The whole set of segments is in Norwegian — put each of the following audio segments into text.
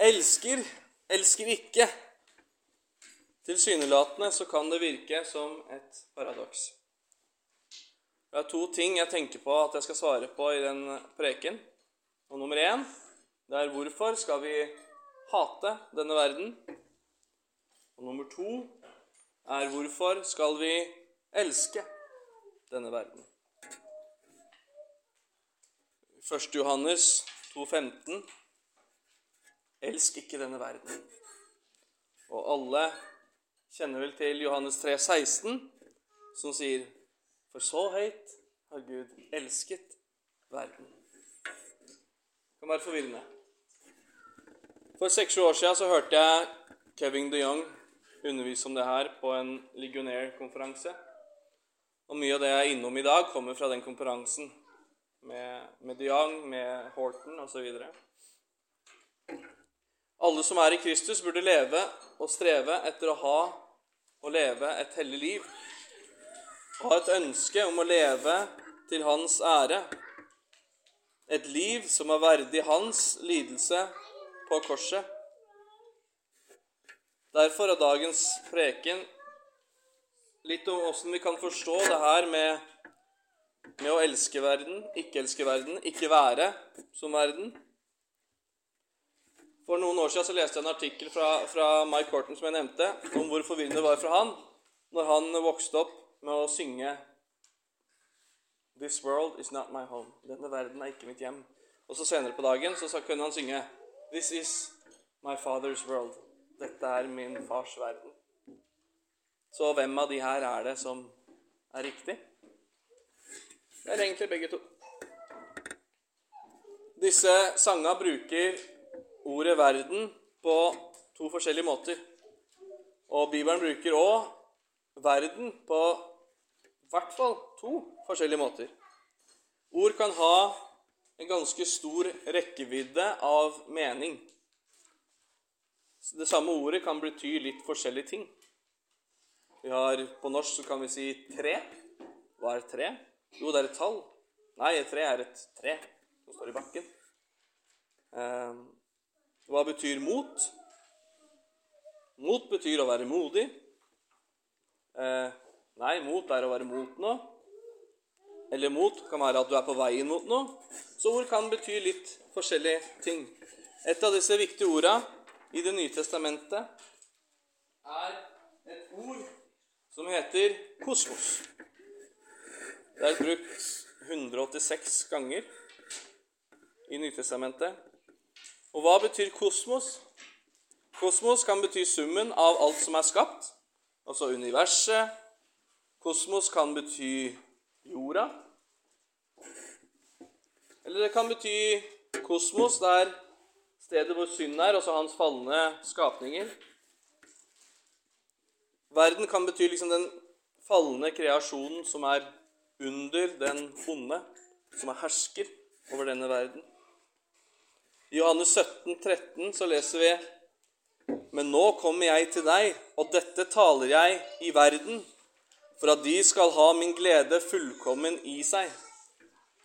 elsker, elsker ikke. Tilsynelatende så kan det virke som et paradoks. Det er to ting jeg tenker på at jeg skal svare på i den preken. Og nummer én det er hvorfor skal vi hate denne verden? Og nummer to er hvorfor skal vi elske denne verden? 1. Johannes 2,15.: Elsk ikke denne verden. Og alle kjenner vel til Johannes 3, 16, som sier For så høyt har Gud elsket verden. Det kan være forvirrende. For seks-sju år siden så hørte jeg Kevin de Young undervise om det her på en Ligonier-konferanse. Og mye av det jeg er innom i dag, kommer fra den konferansen med, med de Young, med Horton osv. Alle som er i Kristus, burde leve og streve etter å ha og leve et hellig liv. Ha et ønske om å leve til Hans ære. Et liv som er verdig Hans lidelse på korset. Derfor er dagens preken litt om åssen vi kan forstå det her med, med å elske verden, ikke elske verden, ikke være som verden. For noen år siden så leste jeg en artikkel fra, fra Mike Horton som jeg nevnte, om hvor forvirrende det var for han når han vokste opp med å synge This world is not my home. Denne verden er ikke mitt hjem. Og så senere på dagen så kunne han synge This is my father's world. Dette er min fars verden. Så hvem av de her er det som er riktig? Det er egentlig begge to. Disse sanga bruker ordet 'verden' på to forskjellige måter. Og Bibelen bruker òg 'verden' på i hvert fall to forskjellige måter. Ord kan ha en ganske stor rekkevidde av mening. Det samme ordet kan bety litt forskjellige ting. Vi har, På norsk så kan vi si tre. Hva er tre? Jo, det er et tall. Nei, et tre er et tre som står i bakken. Hva betyr mot? Mot betyr å være modig. Eh, nei, mot er å være mot noe. Eller mot kan være at du er på veien mot noe. Så ord kan bety litt forskjellige ting. Et av disse viktige orda i Det nye testamentet er et ord som heter kosmos. Det er brukt 186 ganger i Nytestamentet. Og hva betyr kosmos? Kosmos kan bety summen av alt som er skapt, altså universet. Kosmos kan bety jorda. Eller det kan bety kosmos, det er stedet hvor synd er, altså hans falne skapninger. Verden kan bety liksom den falne kreasjonen som er under den onde, som er hersker over denne verden. I Johannes 17, 13 så leser vi Men nå kommer jeg til deg, og dette taler jeg i verden, for at de skal ha min glede fullkommen i seg.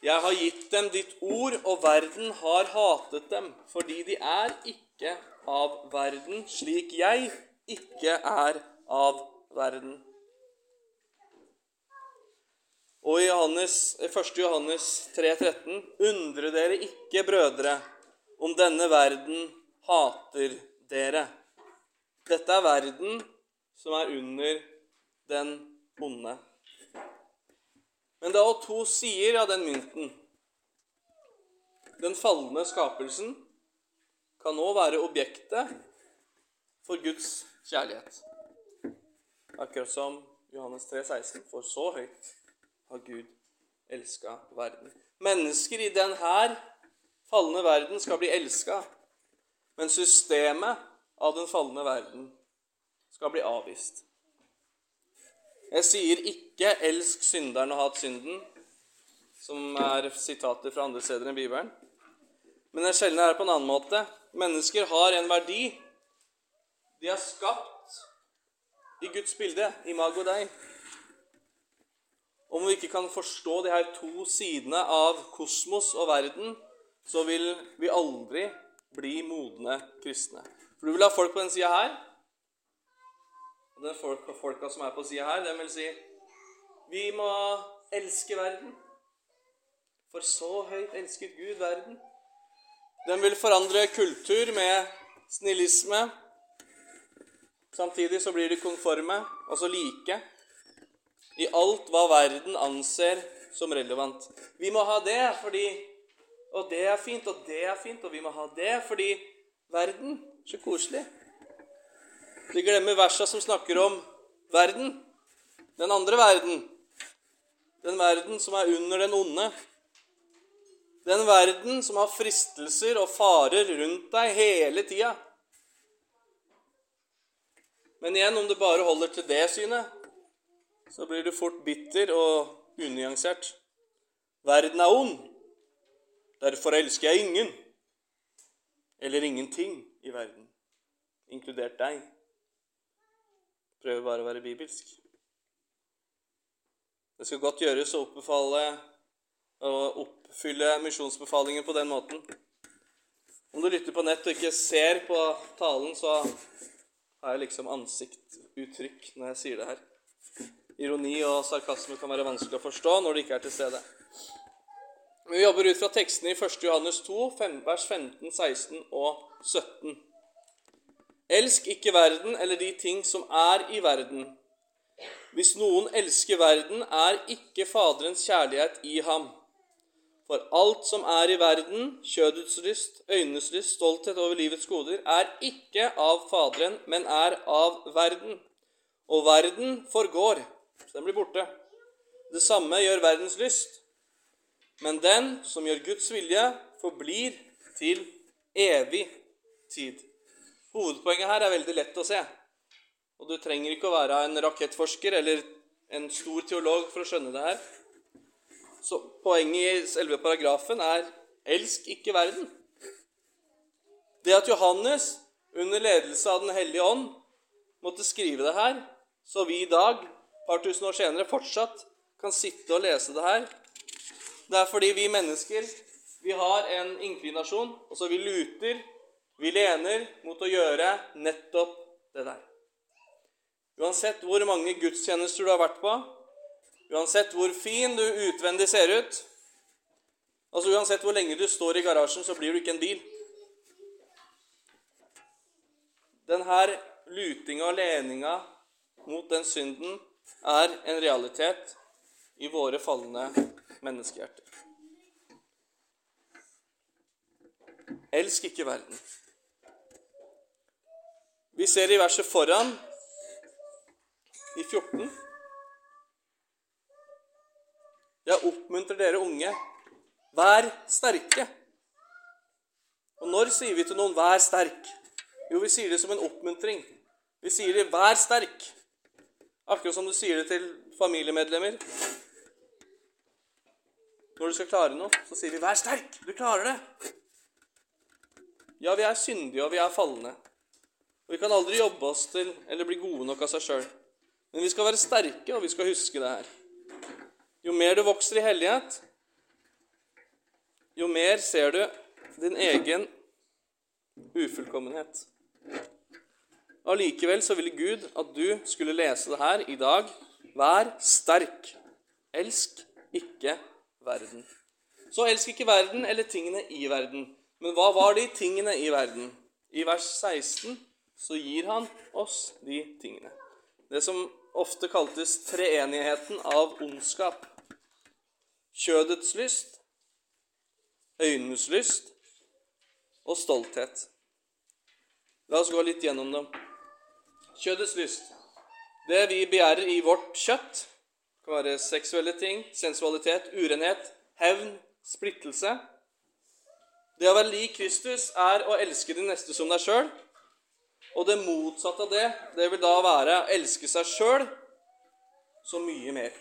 Jeg har gitt dem ditt ord, og verden har hatet dem, fordi de er ikke av verden, slik jeg ikke er av verden. Og i Johannes, 1. Johannes 3, 13, undre dere ikke, brødre, om denne verden hater dere. Dette er verden som er under den onde. Men det er også to sider av den mynten. Den falne skapelsen kan nå være objektet for Guds kjærlighet. Akkurat som Johannes 3, 16, For så høyt har Gud elska verden. Mennesker i denne falne verden skal bli elska, men systemet av den falne verden skal bli avvist. Jeg sier ikke 'elsk synderen og hat synden', som er sitater fra andre steder enn Bibelen. Men jeg skjelner her på en annen måte. Mennesker har en verdi. De er skapt i Guds bilde, i dei. Om vi ikke kan forstå de her to sidene av kosmos og verden, så vil vi aldri bli modne kristne. For du vil ha folk på den sida her. Og den folk, folka som er på sida her, den vil si vi må elske verden. For så høyt elsket Gud verden. Den vil forandre kultur med snillisme. Samtidig så blir de konforme, altså like, i alt hva verden anser som relevant. Vi må ha det fordi Og det er fint, og det er fint, og vi må ha det fordi verden Så koselig. Vi glemmer versa som snakker om verden. Den andre verden. Den verden som er under den onde. Den verden som har fristelser og farer rundt deg hele tida. Men igjen, om du bare holder til det synet, så blir du fort bitter og unyansert. Verden er ond. Derfor elsker jeg ingen. Eller ingenting i verden, inkludert deg. Prøver bare å være bibelsk. Det skal godt gjøres å oppbefale å oppfylle misjonsbefalingen på den måten. Om du lytter på nett og ikke ser på talen, så har jeg liksom ansiktsuttrykk når jeg sier det her. Ironi og sarkasme kan være vanskelig å forstå når det ikke er til stede. Vi jobber ut fra tekstene i 1. Johannes 2, vers 15, 16 og 17. Elsk ikke verden eller de ting som er i verden. Hvis noen elsker verden, er ikke Faderens kjærlighet i ham. For alt som er i verden, kjødets lyst, øynenes lyst, stolthet over livets goder, er ikke av Faderen, men er av verden. Og verden forgår, så den blir borte. Det samme gjør verdens lyst. Men den som gjør Guds vilje, forblir til evig tid. Hovedpoenget her er veldig lett å se. Og du trenger ikke å være en rakettforsker eller en stor teolog for å skjønne det her. Så poenget i selve paragrafen er 'elsk ikke verden'. Det at Johannes under ledelse av Den hellige ånd måtte skrive det her, så vi i dag, et par tusen år senere, fortsatt kan sitte og lese det her, det er fordi vi mennesker vi har en inklinasjon, og så vi luter, vi lener mot å gjøre nettopp det der. Uansett hvor mange gudstjenester du har vært på, Uansett hvor fin du utvendig ser ut, altså uansett hvor lenge du står i garasjen, så blir du ikke en bil. Denne lutinga og leninga mot den synden er en realitet i våre falne menneskehjerter. Elsk ikke verden. Vi ser i verset foran, i 14 Jeg oppmuntrer dere unge. Vær sterke. Og når sier vi til noen 'vær sterk'? Jo, vi sier det som en oppmuntring. Vi sier det 'vær sterk'. Akkurat som du sier det til familiemedlemmer. Når du skal klare noe, så sier vi 'vær sterk'. Du klarer det. Ja, vi er syndige, og vi er falne. Og vi kan aldri jobbe oss til eller bli gode nok av seg sjøl. Men vi skal være sterke, og vi skal huske det her. Jo mer du vokser i hellighet, jo mer ser du din egen ufullkommenhet. Allikevel så ville Gud at du skulle lese det her i dag. Vær sterk. Elsk ikke verden. Så elsk ikke verden eller tingene i verden. Men hva var de tingene i verden? I vers 16 så gir han oss de tingene. Det som ofte kaltes treenigheten av ondskap kjødets lyst, øynenes lyst og stolthet. La oss gå litt gjennom dem. Kjødets lyst. Det vi begjærer i vårt kjøtt, kan være seksuelle ting, sensualitet, urenhet, hevn, splittelse. Det å være lik Kristus er å elske din neste som deg sjøl. Og det motsatte av det, det vil da være å elske seg sjøl så mye mer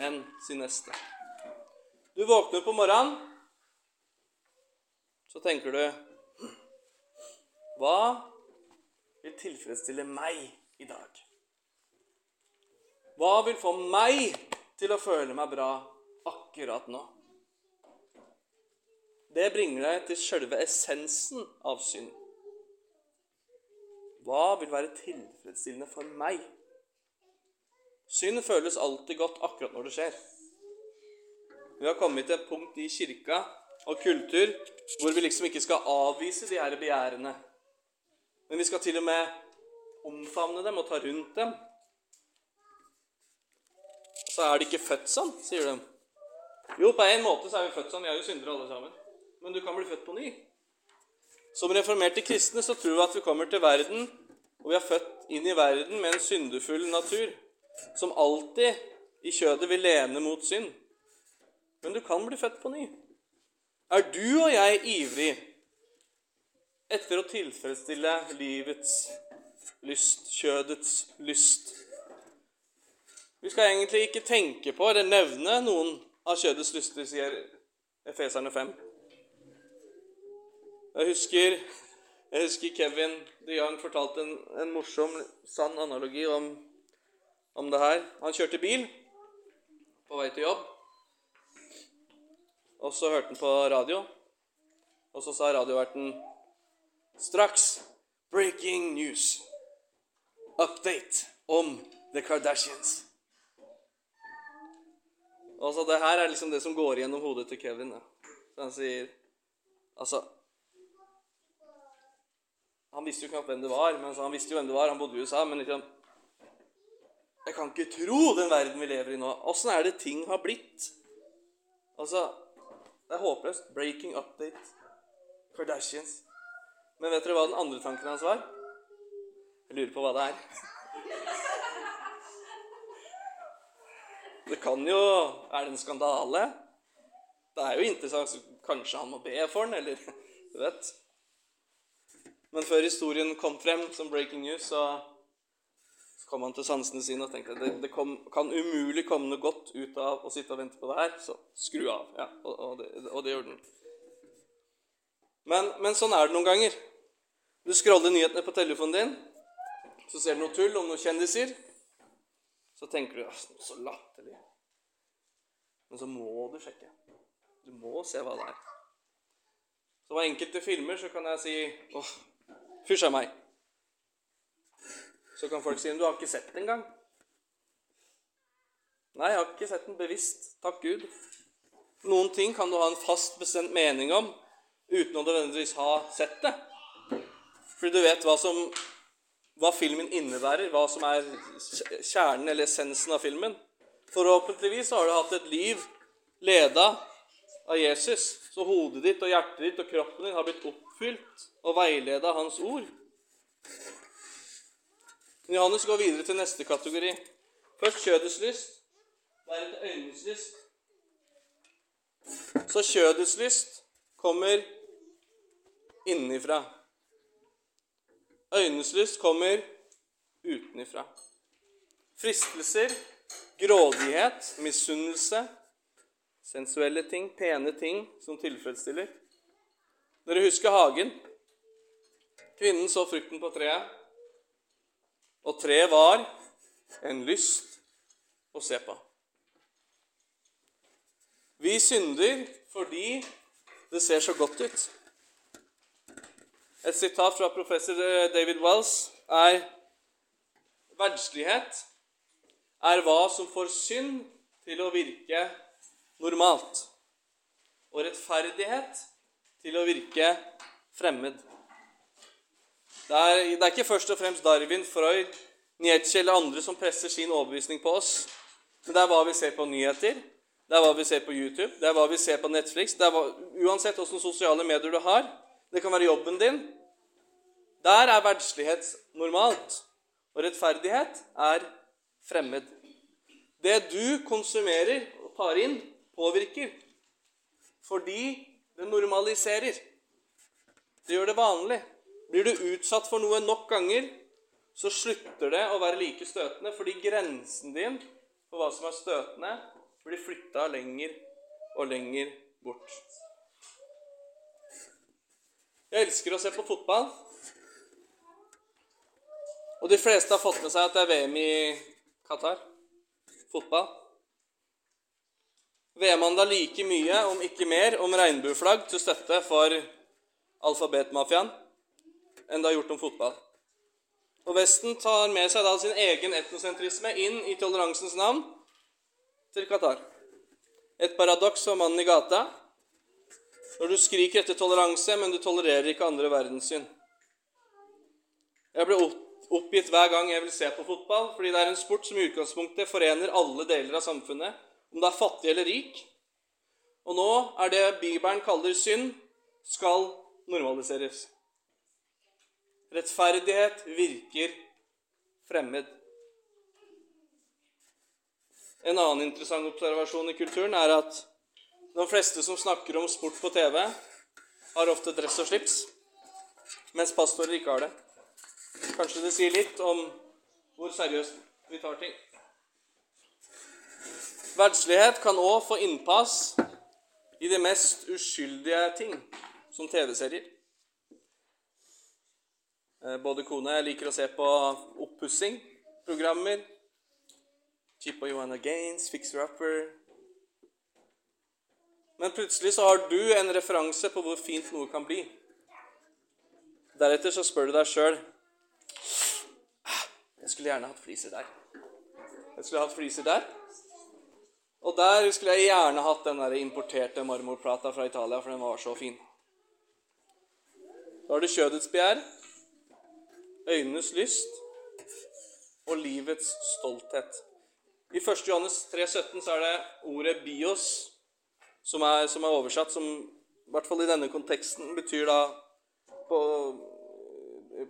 enn sin neste. Du våkner på morgenen, så tenker du Hva vil tilfredsstille meg i dag? Hva vil få meg til å føle meg bra akkurat nå? det bringer deg til sjølve essensen av synd. Hva vil være tilfredsstillende for meg? Synd føles alltid godt akkurat når det skjer. Vi har kommet til et punkt i kirka og kultur hvor vi liksom ikke skal avvise de her begjærene. Men vi skal til og med omfavne dem og ta rundt dem. Så er de ikke født sånn, sier de. Jo, på en måte så er vi født sånn. Vi er jo syndere alle sammen. Men du kan bli født på ny. Som reformerte kristne så tror vi at vi kommer til verden, og vi er født inn i verden med en syndefull natur, som alltid i kjødet vil lene mot synd. Men du kan bli født på ny. Er du og jeg ivrig etter å tilfredsstille livets lyst, kjødets lyst? Vi skal egentlig ikke tenke på eller nevne noen av kjødets lyster, sier Efeserne 5. Jeg husker, jeg husker Kevin de Young fortalte en, en, morsom, sann analogi om, om det her. Han kjørte bil på vei til jobb. Og så hørte han på radio, og så sa radioverten Straks breaking news. Update om The Kardashians. Altså, Det her er liksom det som går gjennom hodet til Kevin. Da. Så han sier Altså Han visste jo ikke hvem det var, men han visste jo hvem det var. Han bodde i USA, men liksom Jeg kan ikke tro den verden vi lever i nå. Åssen er det ting har blitt? Altså Det er håpløst. Breaking update. Kardashians. Men vet dere hva den andre tanken hans var? Jeg lurer på hva det er. Det kan jo Er det en skandale? Det er jo interessant. Kanskje han må be for den, eller Du vet. Men før historien kom frem som breaking news, så, kom han til sansene sine og tenkte at det, det kom, kan umulig komme noe godt ut av å sitte og vente på det her, så skru av. Ja, og, og, det, og det gjorde den. Men, men sånn er det noen ganger. Du scroller nyhetene på telefonen din, så ser du noe tull om noen kjendiser. Så tenker du at så latterlig. Men så må du sjekke. Du må se hva det er. Så på enkelte filmer så kan jeg si åh, fysj av meg. Så kan folk si du har ikke sett den engang. Nei, jeg har ikke sett den bevisst. Takk Gud. Noen ting kan du ha en fast bestemt mening om uten å nødvendigvis ha sett det. Fordi du vet hva som hva filmen innebærer, hva som er kjernen eller essensen av filmen. Forhåpentligvis har du hatt et liv leda av Jesus, så hodet ditt og hjertet ditt og kroppen din har blitt oppfylt og veileda av hans ord. Johannes går videre til neste kategori. Først kjødets lyst, deretter øynenes lyst. Så kjødets lyst kommer innenfra. Øynenes lyst kommer utenifra. Fristelser, grådighet, misunnelse, sensuelle ting, pene ting som tilfredsstiller. Dere husker hagen. Kvinnen så frukten på treet, og treet var en lyst å se på. Vi synder fordi det ser så godt ut. Et sitat fra professor eh, David Wells er Verdslighet er hva som får synd til å virke normalt, og rettferdighet til å virke fremmed. Det er, det er ikke først og fremst Darwin, Freud, Nietzsche eller andre som presser sin overbevisning på oss, men det er hva vi ser på nyheter, det er hva vi ser på YouTube, det er hva vi ser på Netflix. det er hva, Uansett hvilke sosiale medier du har, det kan være jobben din. Der er verdslighet normalt, og rettferdighet er fremmed. Det du konsumerer og tar inn, påvirker fordi det normaliserer. Det gjør det vanlig. Blir du utsatt for noe nok ganger, så slutter det å være like støtende, fordi grensen din for hva som er støtende, blir flytta lenger og lenger bort. Jeg elsker å se på fotball. Og de fleste har fått med seg at det er VM i Qatar. Fotball. VM handla like mye, om ikke mer, om regnbueflagg til støtte for alfabetmafiaen enn det har gjort om fotball. Og Vesten tar med seg da sin egen etnosentrisme inn i toleransens navn til Qatar. Et paradoks for mannen i gata. Når du skriker etter toleranse, men du tolererer ikke andre verdenssyn. Jeg blir oppgitt hver gang jeg vil se på fotball, fordi det er en sport som i utgangspunktet forener alle deler av samfunnet, om det er fattig eller rik. Og nå er det Bibelen kaller synd, skal normaliseres. Rettferdighet virker fremmed. En annen interessant observasjon i kulturen er at de fleste som snakker om sport på TV, har ofte dress og slips, mens pastorer ikke har det. Kanskje det sier litt om hvor seriøst vi tar ting. Verdslighet kan òg få innpass i de mest uskyldige ting, som TV-serier. Eh, både kone jeg liker å se på oppussing, programmer. og Johanna Gaines, Fixer Upper. Men plutselig så har du en referanse på hvor fint noe kan bli. Deretter så spør du deg sjøl «Ah, Jeg skulle gjerne hatt fliser der. Jeg skulle hatt fliser der. Og der skulle jeg gjerne hatt den der importerte marmorplata fra Italia, for den var så fin. Da har du kjødets begjær, øynenes lyst og livets stolthet. I 1. Johannes 3,17 så er det ordet 'bios' som er, som er, oversatt som I hvert fall i denne konteksten betyr da På,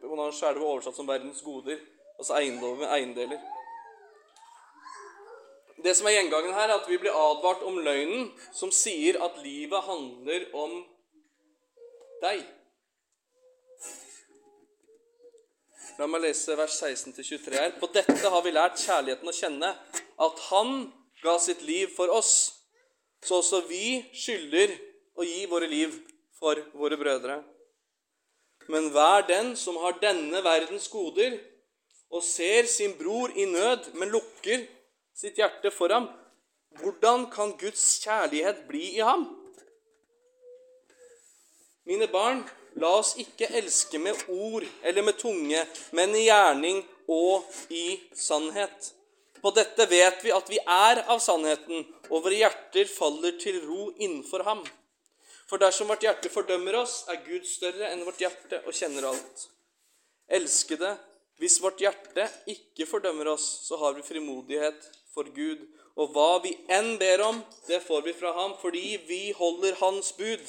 på norsk er oversatt som 'verdens goder', altså eiendommer, eiendeler. Det som er gjengangen her, er at vi blir advart om løgnen som sier at livet handler om deg. La meg lese vers 16-23 her. På dette har vi lært kjærligheten å kjenne, at Han ga sitt liv for oss, så også vi skylder å gi våre liv for våre brødre. Men hver den som har denne verdens goder, og ser sin bror i nød, men lukker sitt hjerte for ham, hvordan kan Guds kjærlighet bli i ham? Mine barn, La oss ikke elske med ord eller med tunge, men i gjerning og i sannhet. På dette vet vi at vi er av sannheten, og våre hjerter faller til ro innenfor ham. For dersom vårt hjerte fordømmer oss, er Gud større enn vårt hjerte og kjenner alt. Elskede, hvis vårt hjerte ikke fordømmer oss, så har vi frimodighet for Gud. Og hva vi enn ber om, det får vi fra ham, fordi vi holder Hans bud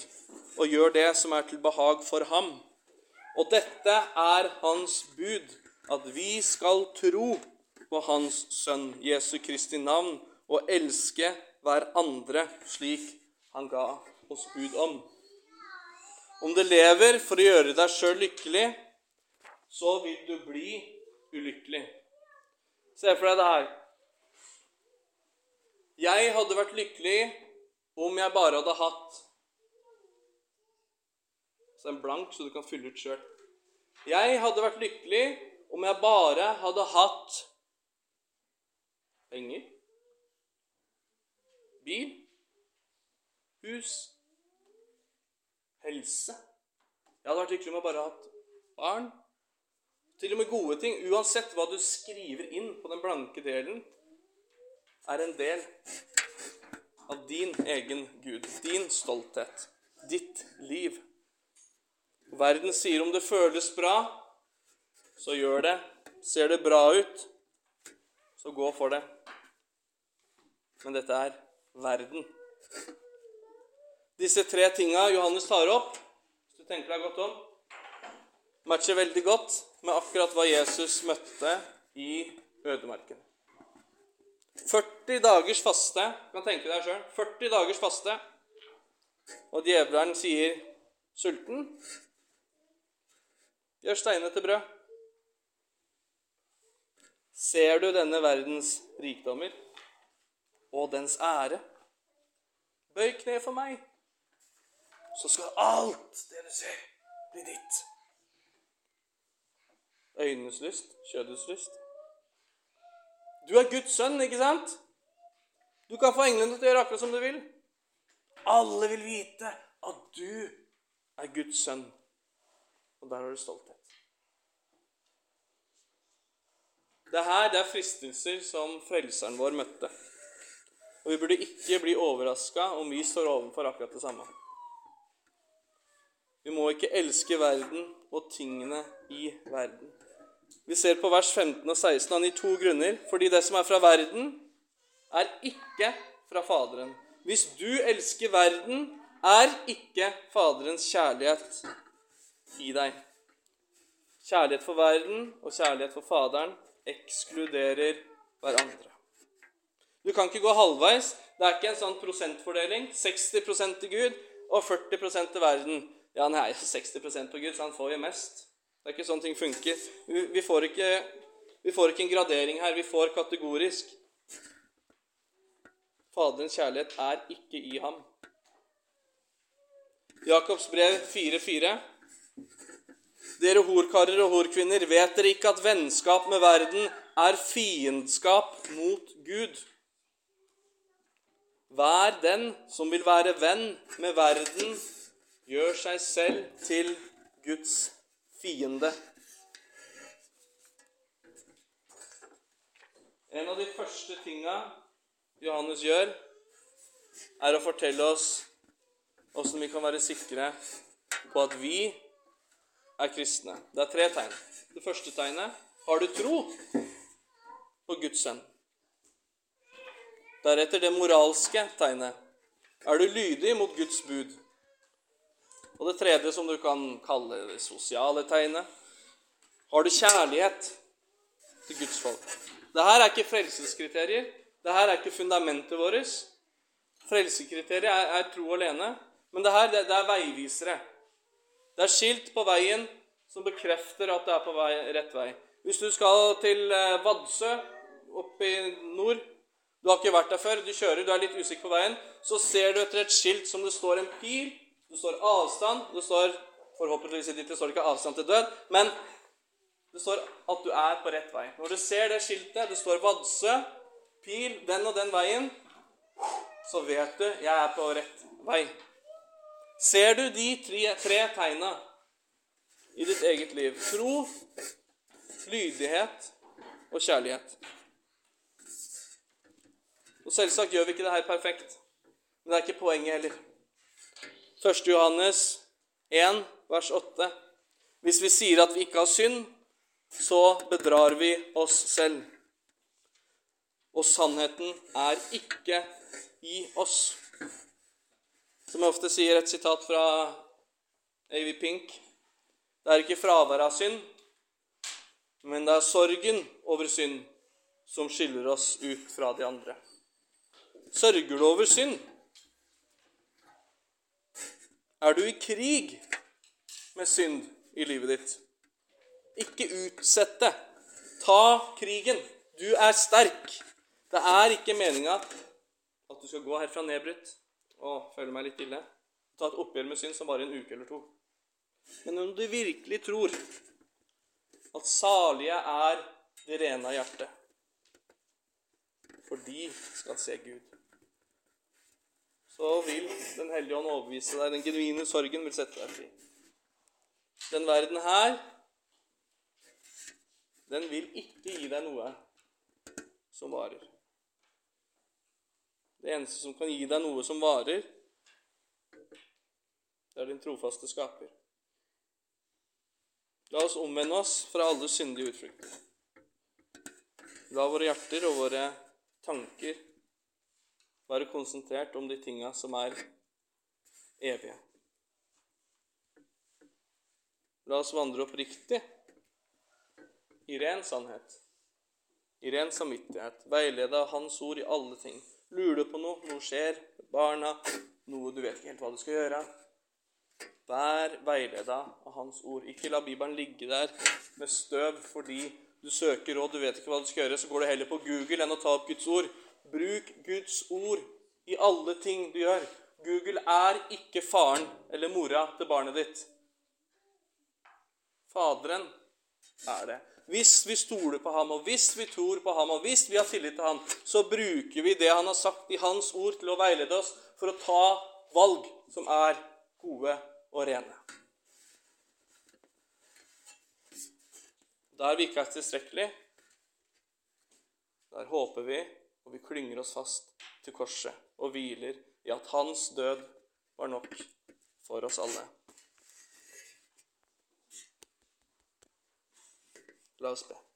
og gjør det som er til behag for ham. Og dette er hans bud, at vi skal tro på Hans Sønn Jesu Kristi navn og elske hverandre slik han ga oss bud om. Om du lever for å gjøre deg sjøl lykkelig, så vil du bli ulykkelig. Se for deg det her. Jeg hadde vært lykkelig om jeg bare hadde hatt så en blank, så du kan fylle ut sjøl. Jeg hadde vært lykkelig om jeg bare hadde hatt penger, bil, hus, helse. Jeg hadde vært hyggelig om jeg bare hatt barn. Til og med gode ting. Uansett hva du skriver inn på den blanke delen, er en del av din egen Gud, din stolthet, ditt liv. Verden sier om det føles bra, så gjør det. Ser det bra ut, så gå for det. Men dette er verden. Disse tre tinga Johannes tar opp, hvis du tenker deg godt om, matcher veldig godt med akkurat hva Jesus møtte i ødemarken. 40 dagers faste. Du kan tenke deg sjøl. 40 dagers faste. Og djevelen sier sulten. Gjør steinene til brød. Ser du denne verdens rikdommer og dens ære? Bøy kne for meg, så skal alt det du ser, bli ditt. Øynenes lyst, kjødets lyst. Du er Guds sønn, ikke sant? Du kan få englene til å gjøre akkurat som du vil. Alle vil vite at du er Guds sønn. Og der har du stolthet. Det her det er fristelser som frelseren vår møtte. Og vi burde ikke bli overraska om vi står overfor akkurat det samme. Vi må ikke elske verden og tingene i verden. Vi ser på vers 15 og 16 han gir to grunner. Fordi det som er fra verden, er ikke fra Faderen. Hvis du elsker verden, er ikke Faderens kjærlighet i deg. Kjærlighet for verden og kjærlighet for Faderen ekskluderer hverandre. Du kan ikke gå halvveis. Det er ikke en sånn prosentfordeling. 60% til Gud og 40 til verden. Ja, han er jo 60% på Gud, så han får jo mest. Det er ikke sånn ting funker. Vi får ikke, vi får ikke en gradering her. Vi får kategorisk. Faderens kjærlighet er ikke i ham. Jakobs brev 4,4. Dere horkarer og horkvinner, vet dere ikke at vennskap med verden er fiendskap mot Gud? Vær den som vil være venn med verden, gjør seg selv til Guds fiende. En av de første tinga Johannes gjør, er å fortelle oss åssen vi kan være sikre på at vi er kristne. Det er tre tegn. Det første tegnet har du tro på Guds sønn. Deretter det moralske tegnet. Er du lydig mot Guds bud? Og det tredje, som du kan kalle det sosiale tegnet Har du kjærlighet til Guds folk? Dette er ikke frelseskriterier. Dette er ikke fundamentet vårt. Frelsekriteriet er, er, tro alene. Men dette det, det er veivisere. Det er skilt på veien som bekrefter at det er på vei, rett vei. Hvis du skal til eh, Vadsø oppe i nord Du har ikke vært der før, du kjører, du er litt usikker på veien. Så ser du etter et skilt som det står en pil det står avstand. Det står forhåpentligvis i ditt det står ikke avstand til død, men det står at du er på rett vei. Når du ser det skiltet, det står Vadsø, pil, den og den veien, så vet du jeg er på rett vei. Ser du de tre, tre tegna i ditt eget liv tro, lydighet og kjærlighet Og Selvsagt gjør vi ikke det her perfekt, men det er ikke poenget heller. 1. Johannes 1, vers 8. Hvis vi sier at vi ikke har synd, så bedrar vi oss selv. Og sannheten er ikke i oss. Som jeg ofte sier, et sitat fra A.V. Pink Det er ikke fraværet av synd, men det er sorgen over synd som skiller oss ut fra de andre. Sørger du over synd? Er du i krig med synd i livet ditt? Ikke utsett det. Ta krigen. Du er sterk. Det er ikke meninga at du skal gå herfra nedbrutt og føle meg litt ille. Ta et oppgjør med synd som bare en uke eller to. Men om du virkelig tror at salige er det rene av hjerte, for de skal se Gud så vil Den hellige ånd overbevise deg. Den genuine sorgen vil sette deg fri. Den verden her, den vil ikke gi deg noe som varer. Det eneste som kan gi deg noe som varer, det er din trofaste skaper. La oss omvende oss fra alle syndige utflukter. La våre hjerter og våre tanker være konsentrert om de tinga som er evige. La oss vandre oppriktig i ren sannhet, i ren samvittighet, veilede av Hans ord i alle ting. Lurer du på noe, noe skjer, barna, noe du vet ikke helt hva du skal gjøre Vær veileda av Hans ord. Ikke la Bibelen ligge der med støv fordi du søker råd, du vet ikke hva du skal gjøre, så går du heller på Google enn å ta opp Guds ord. Bruk Guds ord i alle ting du gjør. Google er ikke faren eller mora til barnet ditt. Faderen er det. Hvis vi stoler på ham, og hvis vi tror på ham, og hvis vi har tillit til ham, så bruker vi det han har sagt i hans ord, til å veilede oss for å ta valg som er gode og rene. Der vi ikke er tilstrekkelig, der håper vi, og vi klynger oss fast til korset og hviler i at hans død var nok for oss alle. La oss.